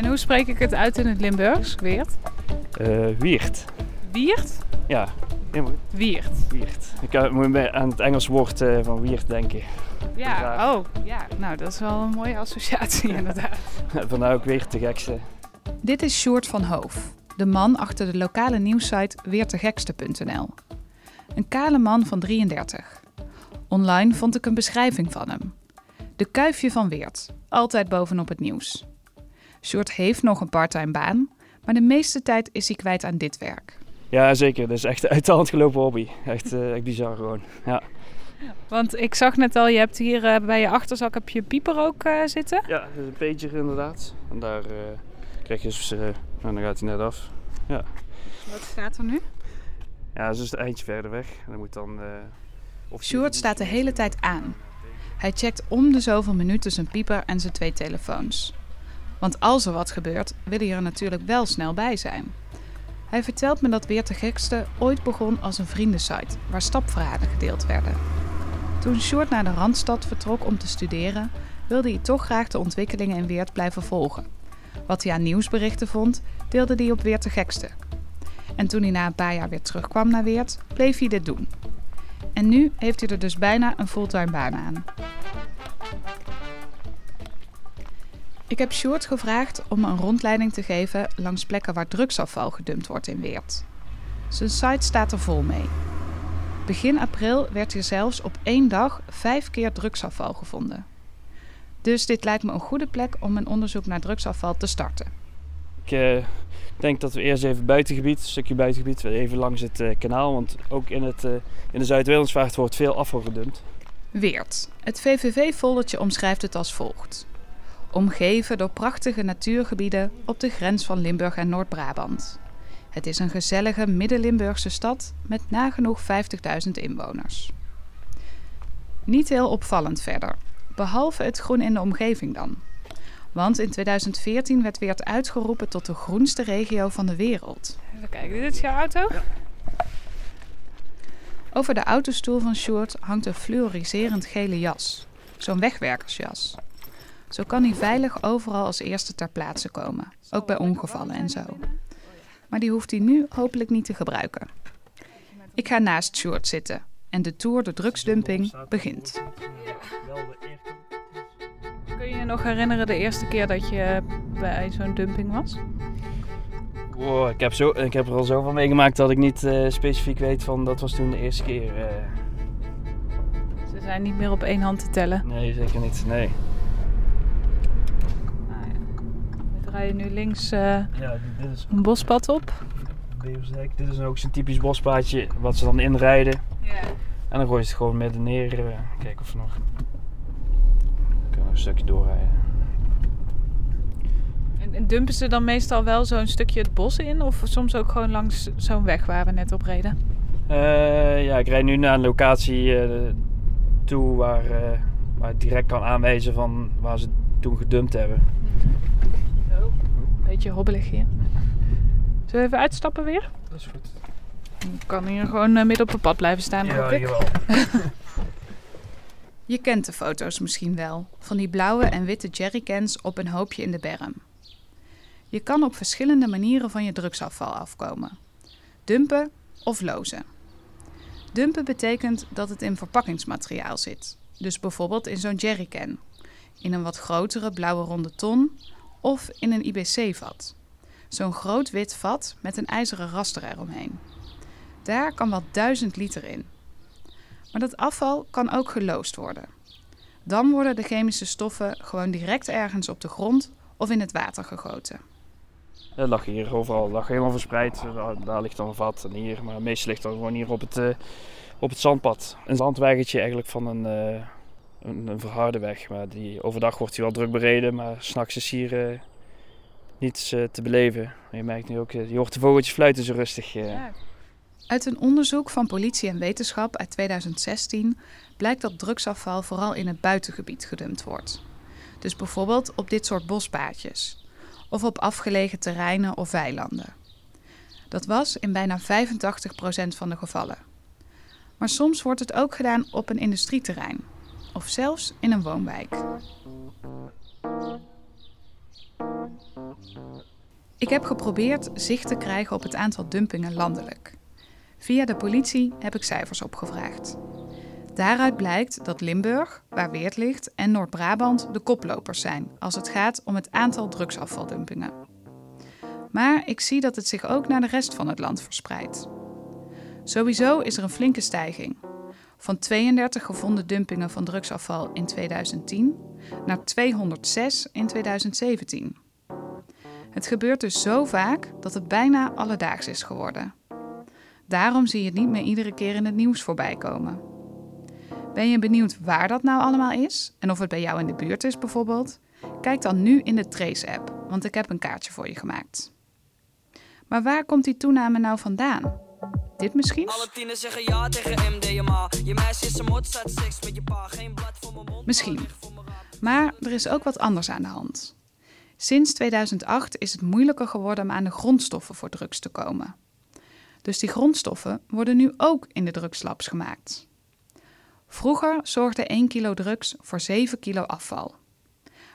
En hoe spreek ik het uit in het Limburgs? Weert? Uh, Wiert. Wiert? Ja. Wiert. Wiert. Ik uh, moet aan het Engels woord uh, van Wiert denken. Ja, oh, ja. Nou, dat is wel een mooie associatie inderdaad. Vandaar ook Weert de gekste. Dit is Sjoerd van Hoof, de man achter de lokale nieuwssite weertegekste.nl. Een kale man van 33. Online vond ik een beschrijving van hem. De kuifje van Weert, altijd bovenop het nieuws. Sjoerd heeft nog een parttime baan, maar de meeste tijd is hij kwijt aan dit werk. Ja, zeker. Dat is echt uit de hand gelopen hobby. Echt, uh, echt bizar gewoon. Ja. Want ik zag net al, je hebt hier uh, bij je achterzak heb je pieper ook uh, zitten. Ja, dat is een pager inderdaad. En daar krijg je dus, nou, dan gaat hij net af. Ja. Wat gaat er nu? Ja, dat is dus een eindje verder weg. En dan moet dan... Of Sjoerd staat de hele tijd aan. Hij checkt om de zoveel minuten zijn pieper en zijn twee telefoons. Want als er wat gebeurt, wil hij er natuurlijk wel snel bij zijn. Hij vertelt me dat Weer te Gekste ooit begon als een vriendensite waar stapverhalen gedeeld werden. Toen Sjoerd naar de Randstad vertrok om te studeren, wilde hij toch graag de ontwikkelingen in Weert blijven volgen. Wat hij aan nieuwsberichten vond, deelde hij op Weer te Gekste. En toen hij na een paar jaar weer terugkwam naar Weert, bleef hij dit doen. En nu heeft hij er dus bijna een fulltime baan aan. Ik heb Sjoerd gevraagd om een rondleiding te geven langs plekken waar drugsafval gedumpt wordt in Weert. Zijn site staat er vol mee. Begin april werd hier zelfs op één dag vijf keer drugsafval gevonden. Dus dit lijkt me een goede plek om een onderzoek naar drugsafval te starten. Ik uh, denk dat we eerst even buitengebied, een stukje buitengebied, even langs het uh, kanaal. Want ook in, het, uh, in de Zuid-Willemsvaart wordt veel afval gedumpt. Weert. Het VVV-foldertje omschrijft het als volgt omgeven door prachtige natuurgebieden op de grens van Limburg en Noord-Brabant. Het is een gezellige Midden-Limburgse stad met nagenoeg 50.000 inwoners. Niet heel opvallend verder, behalve het groen in de omgeving dan. Want in 2014 werd Weert uitgeroepen tot de groenste regio van de wereld. Even kijken, dit is jouw auto? Ja. Over de autostoel van Sjoerd hangt een fluoriserend gele jas. Zo'n wegwerkersjas. Zo kan hij veilig overal als eerste ter plaatse komen, ook bij ongevallen en zo. Maar die hoeft hij nu hopelijk niet te gebruiken. Ik ga naast Short zitten en de tour de drugsdumping begint. Kun je je nog herinneren de eerste keer dat je bij zo'n dumping was? Wow, ik, heb zo, ik heb er al zoveel meegemaakt dat ik niet uh, specifiek weet van dat was toen de eerste keer. Uh... Ze zijn niet meer op één hand te tellen? Nee, zeker niet. Nee. Rij je nu links uh, ja, dit is een bospad op. Dit is ook zo'n typisch bospaadje wat ze dan inrijden. Ja. En dan gooi je het gewoon midden neer. Uh, kijken of we nog kunnen we een stukje doorrijden. En, en dumpen ze dan meestal wel zo'n stukje het bos in? Of soms ook gewoon langs zo'n weg waar we net op reden? Uh, ja, ik rijd nu naar een locatie toe waar, waar ik direct kan aanwijzen van waar ze toen gedumpt hebben. Beetje hobbelig hier. Zullen we even uitstappen weer? Dat is goed. Ik kan hier gewoon uh, midden op het pad blijven staan. Ja, ik. wel. Je kent de foto's misschien wel. Van die blauwe en witte jerrycans op een hoopje in de berm. Je kan op verschillende manieren van je drugsafval afkomen. Dumpen of lozen. Dumpen betekent dat het in verpakkingsmateriaal zit. Dus bijvoorbeeld in zo'n jerrycan. In een wat grotere blauwe ronde ton of in een IBC-vat. Zo'n groot wit vat met een ijzeren raster eromheen. Daar kan wel 1000 liter in. Maar dat afval kan ook geloosd worden. Dan worden de chemische stoffen gewoon direct ergens op de grond of in het water gegoten. Het lag hier overal, lag helemaal verspreid. Daar ligt dan een vat en hier, maar meestal ligt dan gewoon hier op het, uh, op het zandpad. Een zandweggetje eigenlijk van een, uh, een, een, verharde weg. Maar die, overdag wordt hij wel druk bereden, maar s'nachts is hier uh, niets uh, te beleven. Je merkt nu ook, je hoort de vogeltjes fluiten zo rustig. Ja. Uit een onderzoek van politie en wetenschap uit 2016 blijkt dat drugsafval vooral in het buitengebied gedumpt wordt. Dus bijvoorbeeld op dit soort bospaadjes of op afgelegen terreinen of weilanden. Dat was in bijna 85% van de gevallen. Maar soms wordt het ook gedaan op een industrieterrein of zelfs in een woonwijk. Ik heb geprobeerd zicht te krijgen op het aantal dumpingen landelijk. Via de politie heb ik cijfers opgevraagd. Daaruit blijkt dat Limburg, waar Weert ligt, en Noord-Brabant de koplopers zijn als het gaat om het aantal drugsafvaldumpingen. Maar ik zie dat het zich ook naar de rest van het land verspreidt. Sowieso is er een flinke stijging. Van 32 gevonden dumpingen van drugsafval in 2010 naar 206 in 2017. Het gebeurt dus zo vaak dat het bijna alledaags is geworden. Daarom zie je het niet meer iedere keer in het nieuws voorbij komen. Ben je benieuwd waar dat nou allemaal is en of het bij jou in de buurt is bijvoorbeeld? Kijk dan nu in de Trace-app, want ik heb een kaartje voor je gemaakt. Maar waar komt die toename nou vandaan? Dit misschien? Alle tieners zeggen ja tegen MDMA. Je meisje is een mot, staat seks met je pa. Geen blad voor mijn mond. Misschien. Maar er is ook wat anders aan de hand. Sinds 2008 is het moeilijker geworden om aan de grondstoffen voor drugs te komen. Dus die grondstoffen worden nu ook in de drugslabs gemaakt. Vroeger zorgde 1 kilo drugs voor 7 kilo afval.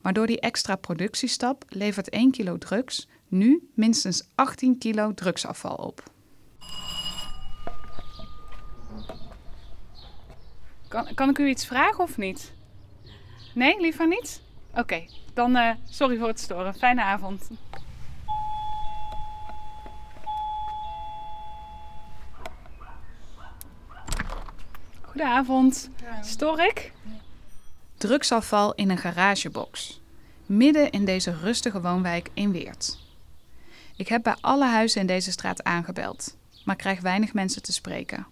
Maar door die extra productiestap levert 1 kilo drugs nu minstens 18 kilo drugsafval op. Kan, kan ik u iets vragen of niet? Nee, liever niet? Oké, dan uh, sorry voor het storen. Fijne avond. Goedenavond. Stoor ik? Drugsafval in een garagebox. Midden in deze rustige woonwijk in Weert. Ik heb bij alle huizen in deze straat aangebeld, maar krijg weinig mensen te spreken.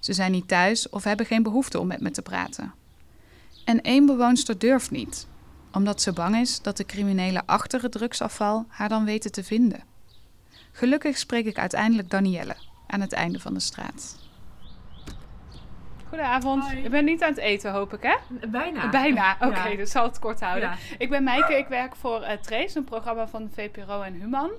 Ze zijn niet thuis of hebben geen behoefte om met me te praten. En één bewoonster durft niet, omdat ze bang is dat de criminelen achter het drugsafval haar dan weten te vinden. Gelukkig spreek ik uiteindelijk Danielle aan het einde van de straat. Goedenavond. Hoi. Ik ben niet aan het eten, hoop ik, hè? Bijna. Bijna, oké, okay, dus zal het kort houden. Ik ben Meike, ik werk voor uh, Trace, een programma van VPRO en Human.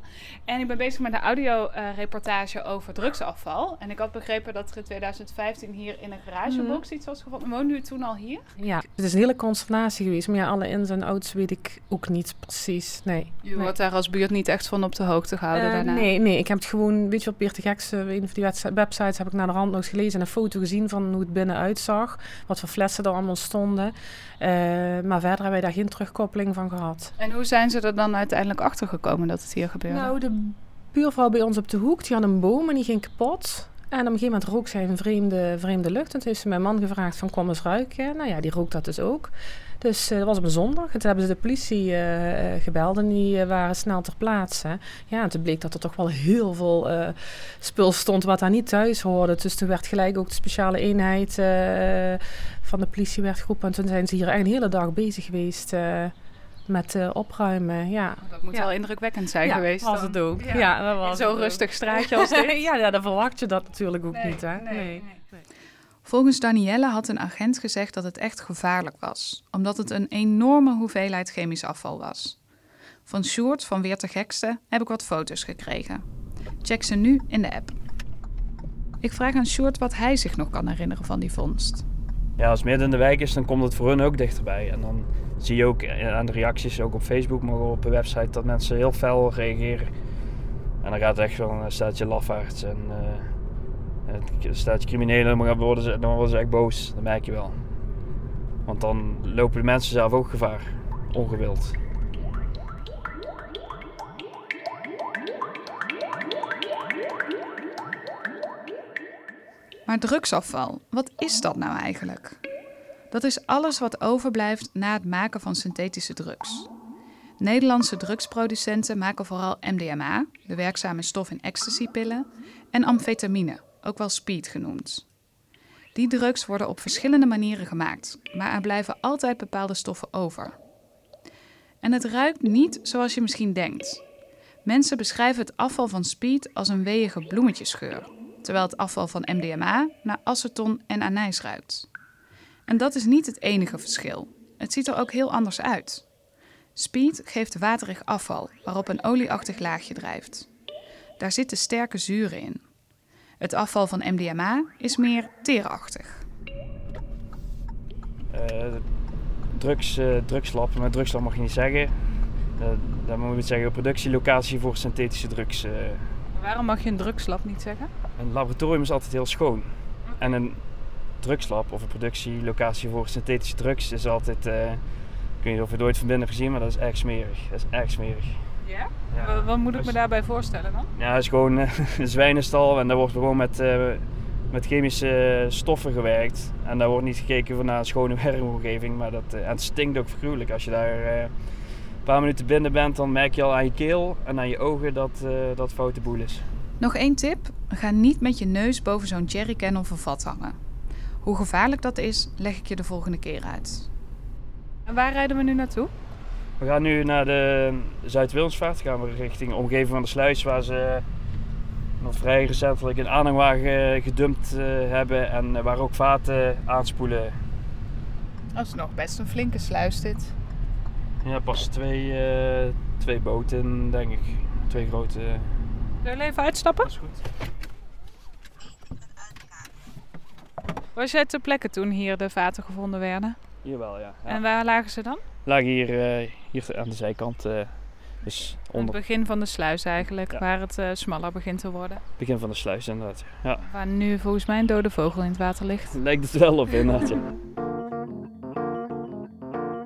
En ik ben bezig met een audioreportage uh, over drugsafval. En ik had begrepen dat er in 2015 hier in een garagebox mm. iets was gevonden. Woonde u toen al hier? Ja, het is een hele consternatie geweest. Maar ja, alle ins en outs weet ik ook niet precies, nee. Je wordt daar als buurt niet echt van op de hoogte gehouden uh, daarna? Nee, nee, ik heb het gewoon, weet je wat Beert de Gekste, een van die websites heb ik naar de rand nog eens gelezen en een foto gezien van hoe het binnen uitzag. Wat voor flessen er allemaal stonden. Uh, maar verder hebben wij daar geen terugkoppeling van gehad. En hoe zijn ze er dan uiteindelijk achter gekomen dat het hier gebeurde? Nou, de buurvrouw bij ons op de hoek, die had een boom en die ging kapot. En op een gegeven moment rook zij een vreemde, vreemde lucht. En toen heeft ze mijn man gevraagd van kom eens ruiken. Nou ja, die rookt dat dus ook. Dus uh, dat was op een zondag. toen hebben ze de politie uh, gebeld en die waren snel ter plaatse. Ja, en toen bleek dat er toch wel heel veel spul stond wat daar niet thuis hoorde. Dus toen werd gelijk ook de speciale eenheid van de politie werd geroepen. En toen zijn ze hier een hele dag bezig geweest met uh, opruimen. Ja. Dat moet wel indrukwekkend zijn ja, geweest. was het ook. Ja, dat was Zo'n rustig straatje als dit. ja, ja, dan verwacht je dat natuurlijk ook niet. Hè? Nee, nee. Volgens Danielle had een agent gezegd dat het echt gevaarlijk was, omdat het een enorme hoeveelheid chemisch afval was. Van Sjoerd van Weer te Gekste heb ik wat foto's gekregen. Check ze nu in de app. Ik vraag aan Sjoerd wat hij zich nog kan herinneren van die vondst. Ja, als het midden in de wijk is, dan komt het voor hun ook dichterbij. En dan zie je ook aan de reacties, ook op Facebook, maar ook op de website, dat mensen heel fel reageren. En dan gaat het echt wel een staatje lafaards en uh, een staatje criminelen, dan worden, ze, dan worden ze echt boos. Dat merk je wel. Want dan lopen de mensen zelf ook gevaar, ongewild. Maar drugsafval, wat is dat nou eigenlijk? Dat is alles wat overblijft na het maken van synthetische drugs. Nederlandse drugsproducenten maken vooral MDMA, de werkzame stof in ecstasypillen, en amfetamine, ook wel speed genoemd. Die drugs worden op verschillende manieren gemaakt, maar er blijven altijd bepaalde stoffen over. En het ruikt niet zoals je misschien denkt. Mensen beschrijven het afval van speed als een weeige bloemetjesgeur, terwijl het afval van MDMA naar aceton en anijs ruikt. En dat is niet het enige verschil. Het ziet er ook heel anders uit. Speed geeft waterig afval waarop een olieachtig laagje drijft. Daar zitten sterke zuren in. Het afval van MDMA is meer teerachtig. Uh, drugs, uh, drugslab, maar drugslab mag je niet zeggen. Uh, dat moet je zeggen, productielocatie voor synthetische drugs. Uh. Waarom mag je een drugslab niet zeggen? Een laboratorium is altijd heel schoon. En een drugslab of een productielocatie voor synthetische drugs is altijd... Uh, ik weet niet of je het ooit van binnen gezien, maar dat is erg smerig. Dat is erg smerig. Ja? ja. Wat moet ik me daarbij voorstellen dan? Ja, het is gewoon een zwijnenstal en daar wordt gewoon met, met chemische stoffen gewerkt. En daar wordt niet gekeken naar een schone werkomgeving, maar dat, en het stinkt ook gruwelijk als je daar een paar minuten binnen bent, dan merk je al aan je keel en aan je ogen dat uh, dat foute boel is. Nog één tip: ga niet met je neus boven zo'n jerrycan of een vat hangen. Hoe gevaarlijk dat is, leg ik je de volgende keer uit. En waar rijden we nu naartoe? We gaan nu naar de Zuid-Wilmsvaart. Gaan we richting de omgeving van de sluis, waar ze nog vrij recentelijk een aanhangwagen gedumpt uh, hebben en waar ook vaten aanspoelen. Dat is nog best een flinke sluis dit. Ja, pas twee, uh, twee boten, denk ik. Twee grote. Wil je even uitstappen? Dat is goed. Was jij ter plekke toen hier de vaten gevonden werden? Hier wel, ja. ja. En waar lagen ze dan? Lagen hier, uh, hier aan de zijkant. Uh, dus onder... Het begin van de sluis eigenlijk, ja. waar het uh, smaller begint te worden. Begin van de sluis inderdaad, ja. Waar nu volgens mij een dode vogel in het water ligt. Lijkt het wel op inderdaad, ja.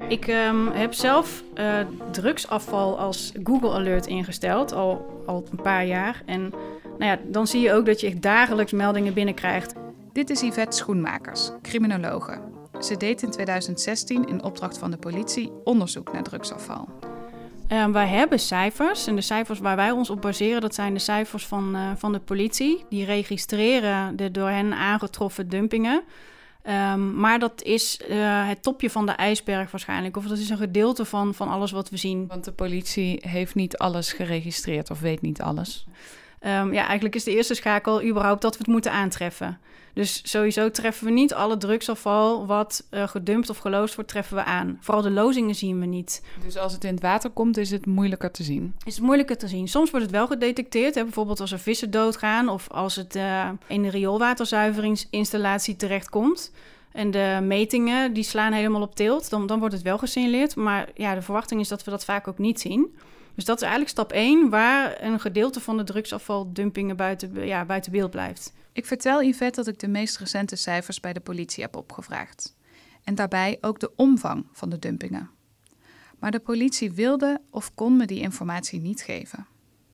Ik um, heb zelf uh, drugsafval als Google Alert ingesteld, al, al een paar jaar. En nou ja, dan zie je ook dat je echt dagelijks meldingen binnenkrijgt. Dit is Yvette Schoenmakers, criminologe. Ze deed in 2016 in opdracht van de politie onderzoek naar drugsafval. Uh, wij hebben cijfers en de cijfers waar wij ons op baseren, dat zijn de cijfers van, uh, van de politie. Die registreren de door hen aangetroffen dumpingen. Um, maar dat is uh, het topje van de ijsberg waarschijnlijk. Of dat is een gedeelte van, van alles wat we zien. Want de politie heeft niet alles geregistreerd of weet niet alles. Um, ja, eigenlijk is de eerste schakel überhaupt dat we het moeten aantreffen. Dus sowieso treffen we niet alle drugsafval wat uh, gedumpt of geloosd wordt, treffen we aan. Vooral de lozingen zien we niet. Dus als het in het water komt, is het moeilijker te zien? Is het moeilijker te zien. Soms wordt het wel gedetecteerd. Hè? Bijvoorbeeld als er vissen doodgaan of als het uh, in de rioolwaterzuiveringsinstallatie terechtkomt. En de metingen die slaan helemaal op tilt. Dan, dan wordt het wel gesignaleerd. Maar ja, de verwachting is dat we dat vaak ook niet zien. Dus dat is eigenlijk stap 1, waar een gedeelte van de drugsafvaldumpingen buiten, ja, buiten beeld blijft. Ik vertel Yvette dat ik de meest recente cijfers bij de politie heb opgevraagd. En daarbij ook de omvang van de dumpingen. Maar de politie wilde of kon me die informatie niet geven.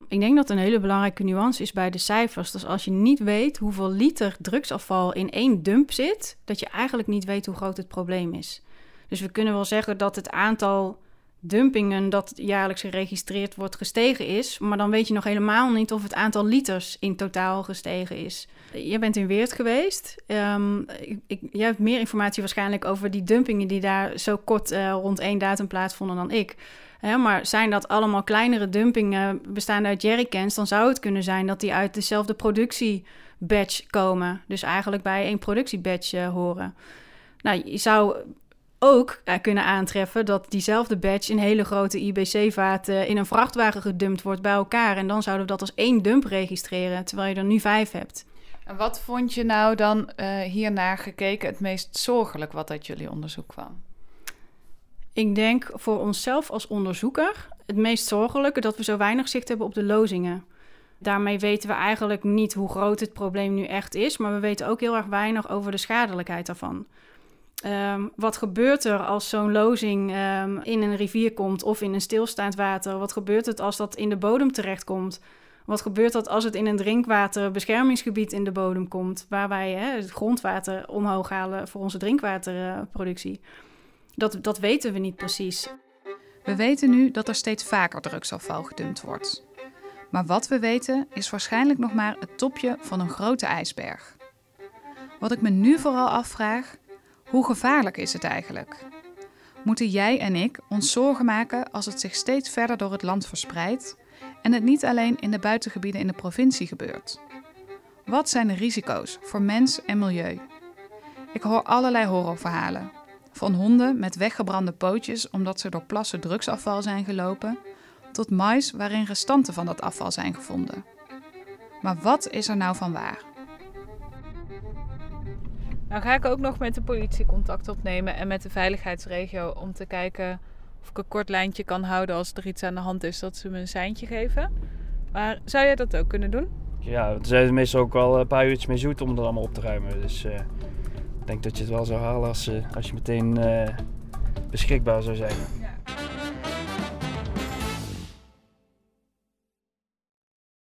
Ik denk dat een hele belangrijke nuance is bij de cijfers. Dus als je niet weet hoeveel liter drugsafval in één dump zit, dat je eigenlijk niet weet hoe groot het probleem is. Dus we kunnen wel zeggen dat het aantal dumpingen dat jaarlijks geregistreerd wordt gestegen is. Maar dan weet je nog helemaal niet of het aantal liters in totaal gestegen is. Je bent in Weert geweest. Um, ik, jij hebt meer informatie waarschijnlijk over die dumpingen die daar zo kort uh, rond één datum plaatsvonden dan ik. Hè, maar zijn dat allemaal kleinere dumpingen bestaande uit jerrycans, dan zou het kunnen zijn dat die uit dezelfde productiebatch komen. Dus eigenlijk bij één productiebatch uh, horen. Nou, je zou ook uh, kunnen aantreffen dat diezelfde batch in hele grote IBC-vaten in een vrachtwagen gedumpt wordt bij elkaar. En dan zouden we dat als één dump registreren, terwijl je er nu vijf hebt. En wat vond je nou dan uh, hiernaar gekeken het meest zorgelijk wat uit jullie onderzoek kwam? Ik denk voor onszelf als onderzoeker het meest zorgelijke dat we zo weinig zicht hebben op de lozingen. Daarmee weten we eigenlijk niet hoe groot het probleem nu echt is, maar we weten ook heel erg weinig over de schadelijkheid daarvan. Um, wat gebeurt er als zo'n lozing um, in een rivier komt of in een stilstaand water? Wat gebeurt het als dat in de bodem terechtkomt? Wat gebeurt er als het in een drinkwaterbeschermingsgebied in de bodem komt, waar wij het grondwater omhoog halen voor onze drinkwaterproductie? Dat, dat weten we niet precies. We weten nu dat er steeds vaker drugsafval gedumpt wordt. Maar wat we weten is waarschijnlijk nog maar het topje van een grote ijsberg. Wat ik me nu vooral afvraag, hoe gevaarlijk is het eigenlijk? Moeten jij en ik ons zorgen maken als het zich steeds verder door het land verspreidt en het niet alleen in de buitengebieden in de provincie gebeurt? Wat zijn de risico's voor mens en milieu? Ik hoor allerlei horrorverhalen. Van honden met weggebrande pootjes omdat ze door plassen drugsafval zijn gelopen, tot mais waarin restanten van dat afval zijn gevonden. Maar wat is er nou van waar? Nou ga ik ook nog met de politie contact opnemen en met de veiligheidsregio om te kijken of ik een kort lijntje kan houden als er iets aan de hand is, dat ze me een seintje geven. Maar zou jij dat ook kunnen doen? Ja, er zijn meestal ook wel een paar uurtjes mee zoet om er allemaal op te ruimen. Dus eh, ik denk dat je het wel zou halen als, eh, je meteen eh, beschikbaar zou zijn.